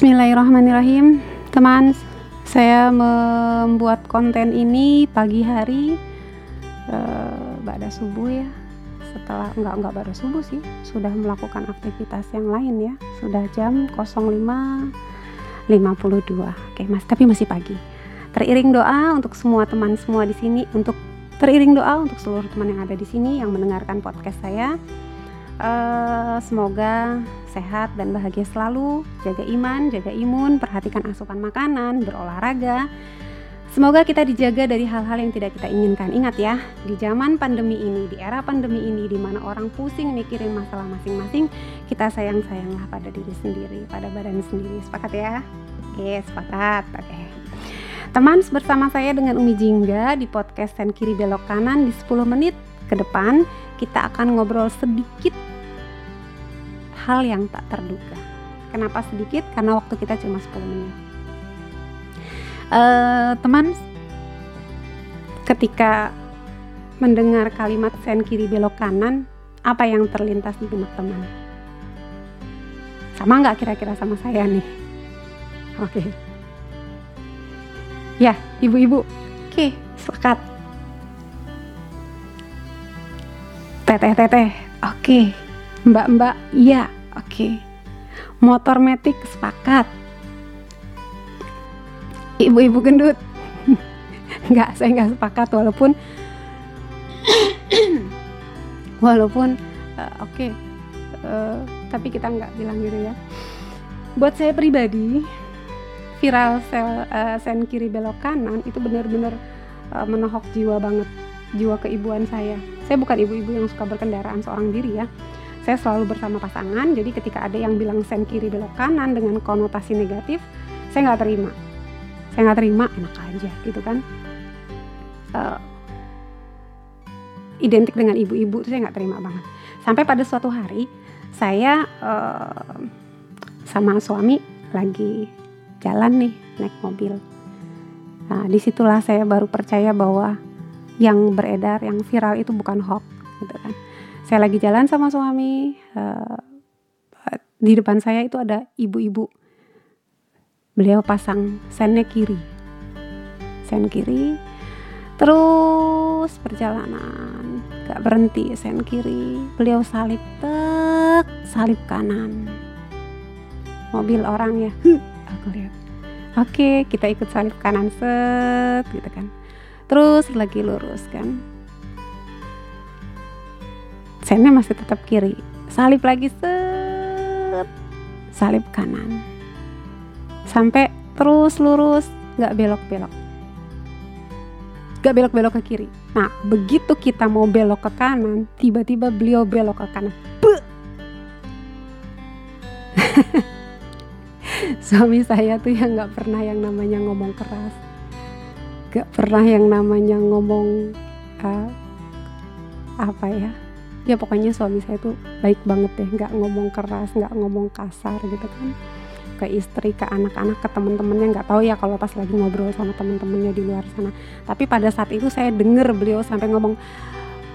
Bismillahirrahmanirrahim. Teman, saya membuat konten ini pagi hari uh, Bada subuh ya. Setelah, enggak, enggak pada subuh sih. Sudah melakukan aktivitas yang lain ya. Sudah jam 05.52 Oke mas, tapi masih pagi. Teriring doa untuk semua teman semua di sini Untuk teriring doa untuk seluruh teman yang ada di sini Yang mendengarkan podcast saya. Uh, semoga sehat dan bahagia selalu, jaga iman, jaga imun, perhatikan asupan makanan, berolahraga. Semoga kita dijaga dari hal-hal yang tidak kita inginkan. Ingat ya, di zaman pandemi ini, di era pandemi ini, di mana orang pusing mikirin masalah masing-masing, kita sayang-sayanglah pada diri sendiri, pada badan sendiri. Sepakat ya? Oke, sepakat. Oke. Teman bersama saya dengan Umi Jingga di podcast Sen Kiri Belok Kanan di 10 menit ke depan kita akan ngobrol sedikit hal yang tak terduga. Kenapa sedikit? Karena waktu kita cuma 10 menit. Uh, teman, ketika mendengar kalimat sen kiri belok kanan, apa yang terlintas di benak teman? Sama nggak kira-kira sama saya nih? Oke. Okay. Ya, ibu-ibu. Oke, okay, sepakat. Teteh-teteh. Oke. Okay Mbak-mbak, iya, oke. Motor metik sepakat. Ibu-ibu gendut. Enggak, saya nggak sepakat walaupun walaupun uh, oke. Okay, uh, eh, tapi kita nggak bilang gitu ya. Buat saya pribadi, viral sel uh, sen kiri belok kanan itu benar-benar uh, menohok jiwa banget jiwa keibuan saya. Saya bukan ibu-ibu yang suka berkendaraan seorang diri ya saya selalu bersama pasangan jadi ketika ada yang bilang sen kiri belok kanan dengan konotasi negatif saya nggak terima. Saya nggak terima enak aja gitu kan. Uh, identik dengan ibu-ibu itu saya nggak terima banget. Sampai pada suatu hari saya uh, sama suami lagi jalan nih naik mobil. Nah di situlah saya baru percaya bahwa yang beredar yang viral itu bukan hoax gitu kan saya lagi jalan sama suami uh, di depan saya itu ada ibu-ibu. Beliau pasang sennya kiri. Sen kiri terus perjalanan. Gak berhenti sen kiri. Beliau salip tek salip kanan. Mobil orang ya. Aku lihat. Oke kita ikut salip kanan set gitu kan. Terus lagi lurus kan sennya masih tetap kiri. Salip lagi set. Salip kanan. Sampai terus lurus nggak belok-belok. Nggak belok-belok ke kiri. Nah begitu kita mau belok ke kanan tiba-tiba beliau belok ke kanan. Suami saya tuh yang nggak pernah yang namanya ngomong keras. Nggak pernah yang namanya ngomong uh, apa ya ya pokoknya suami saya tuh baik banget deh nggak ngomong keras nggak ngomong kasar gitu kan. Ke istri ke anak-anak ke temen-temennya nggak tahu ya kalau pas lagi ngobrol sama temen-temennya di luar sana. Tapi pada saat itu saya denger beliau sampai ngomong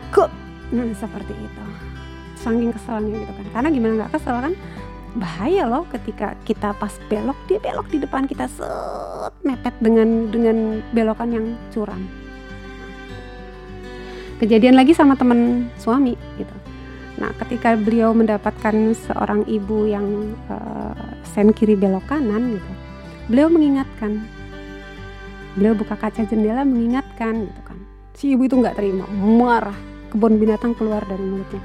kok? Nah seperti itu. Saking keselnya gitu kan. Karena gimana nggak kesel kan? Bahaya loh ketika kita pas belok dia belok di depan kita set mepet dengan dengan belokan yang curam kejadian lagi sama teman suami gitu. Nah ketika beliau mendapatkan seorang ibu yang uh, sen kiri belok kanan gitu beliau mengingatkan. Beliau buka kaca jendela mengingatkan gitu kan. Si ibu itu nggak terima marah. Kebun binatang keluar dari mulutnya.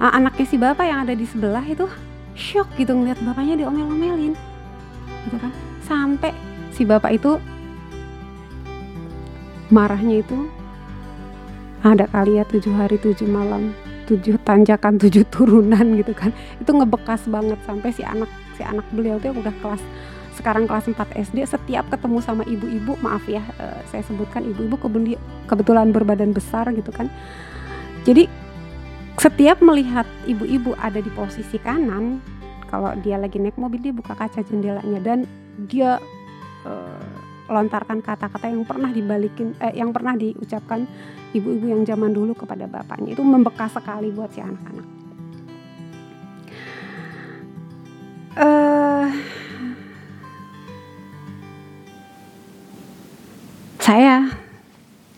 Nah, anaknya si bapak yang ada di sebelah itu shock gitu ngeliat bapaknya diomel-omelin gitu kan. Sampai si bapak itu marahnya itu ada kali ya tujuh hari tujuh malam tujuh tanjakan tujuh turunan gitu kan. Itu ngebekas banget sampai si anak si anak beliau tuh udah kelas sekarang kelas 4 SD setiap ketemu sama ibu-ibu maaf ya uh, saya sebutkan ibu-ibu kebetulan berbadan besar gitu kan. Jadi setiap melihat ibu-ibu ada di posisi kanan kalau dia lagi naik mobil dia buka kaca jendelanya dan dia uh, lontarkan kata-kata yang pernah dibalikin eh, yang pernah diucapkan ibu-ibu yang zaman dulu kepada bapaknya itu membekas sekali buat si anak-anak. Uh, saya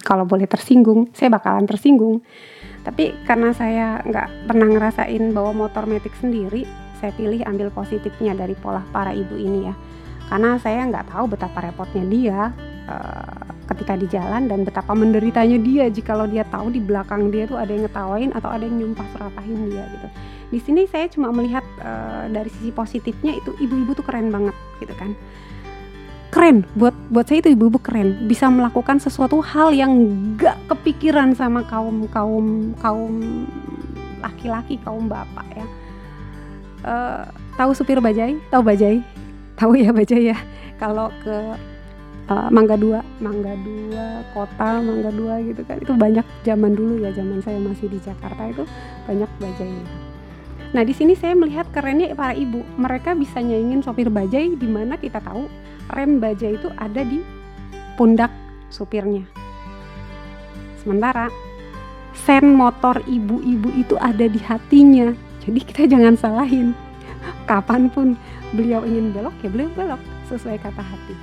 kalau boleh tersinggung, saya bakalan tersinggung. Tapi karena saya nggak pernah ngerasain bawa motor metik sendiri, saya pilih ambil positifnya dari pola para ibu ini ya karena saya nggak tahu betapa repotnya dia uh, ketika di jalan dan betapa menderitanya dia. Jika kalau dia tahu di belakang dia tuh ada yang ngetawain atau ada yang nyumpah seratahin dia gitu. Di sini saya cuma melihat uh, dari sisi positifnya itu ibu-ibu tuh keren banget gitu kan. Keren. Buat buat saya itu ibu-ibu keren. Bisa melakukan sesuatu hal yang gak kepikiran sama kaum kaum kaum laki-laki kaum bapak ya. Uh, tahu supir bajai? Tahu bajai tahu ya bajai ya kalau ke uh, Mangga Dua Mangga Dua kota Mangga Dua gitu kan itu banyak zaman dulu ya zaman saya masih di Jakarta itu banyak bajai Nah di sini saya melihat kerennya para ibu mereka bisa nyaingin sopir bajai di mana kita tahu rem baja itu ada di pundak supirnya. Sementara sen motor ibu-ibu itu ada di hatinya. Jadi kita jangan salahin. Kapan pun beliau ingin belok ya beliau belok sesuai kata hati.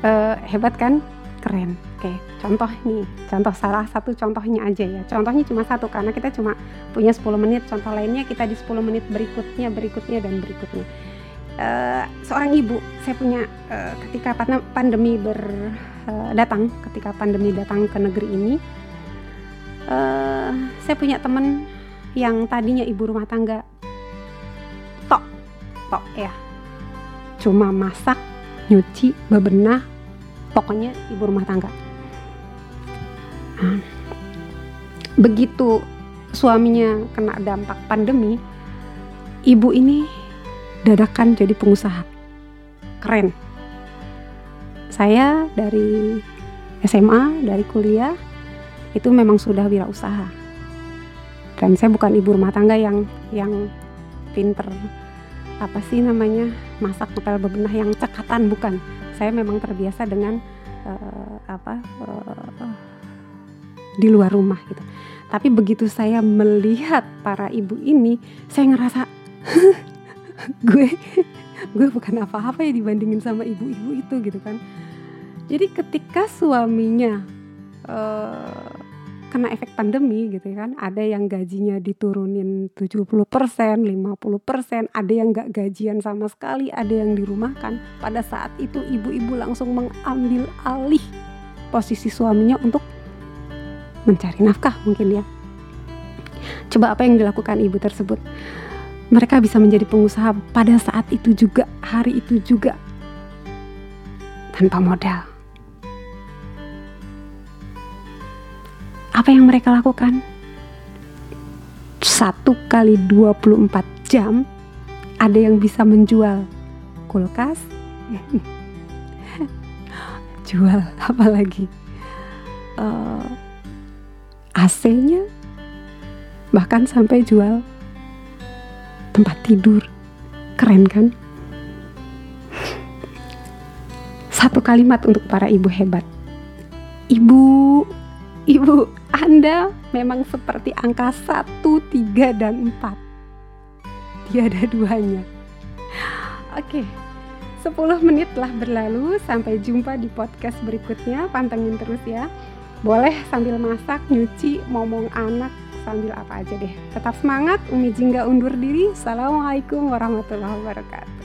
Uh, hebat kan? Keren. Oke, contoh nih, contoh salah satu contohnya aja ya. Contohnya cuma satu karena kita cuma punya 10 menit. Contoh lainnya kita di 10 menit berikutnya, berikutnya dan berikutnya. Uh, seorang ibu saya punya uh, ketika pandemi ber uh, datang ketika pandemi datang ke negeri ini uh, saya punya teman yang tadinya ibu rumah tangga tok tok ya cuma masak nyuci bebenah pokoknya ibu rumah tangga nah, begitu suaminya kena dampak pandemi ibu ini dadakan jadi pengusaha. Keren. Saya dari SMA, dari kuliah itu memang sudah wirausaha. Dan saya bukan ibu rumah tangga yang yang pinter apa sih namanya masak ngepel bebenah yang cekatan bukan. Saya memang terbiasa dengan uh, apa uh, di luar rumah gitu. Tapi begitu saya melihat para ibu ini, saya ngerasa gue gue bukan apa-apa ya dibandingin sama ibu-ibu itu gitu kan jadi ketika suaminya uh, kena efek pandemi gitu kan. Ada yang gajinya diturunin 70% 50% ada yang gak gajian sama sekali ada yang dirumahkan. Pada saat itu ibu-ibu langsung mengambil alih posisi suaminya untuk mencari nafkah mungkin ya. Coba apa yang dilakukan ibu tersebut? Mereka bisa menjadi pengusaha pada saat itu juga, hari itu juga, tanpa modal. Apa yang mereka lakukan? Satu kali 24 jam ada yang bisa menjual kulkas, jual apa lagi? Uh, eh, AC-nya, bahkan sampai jual tempat tidur. Keren kan? Satu kalimat untuk para ibu hebat. Ibu, ibu, Anda memang seperti angka 1, 3, dan 4. Tiada duanya. Oke, 10 menit telah berlalu. Sampai jumpa di podcast berikutnya. Pantengin terus ya. Boleh sambil masak, nyuci, ngomong anak, sambil apa aja deh. Tetap semangat, Umi Jingga undur diri. Assalamualaikum warahmatullahi wabarakatuh.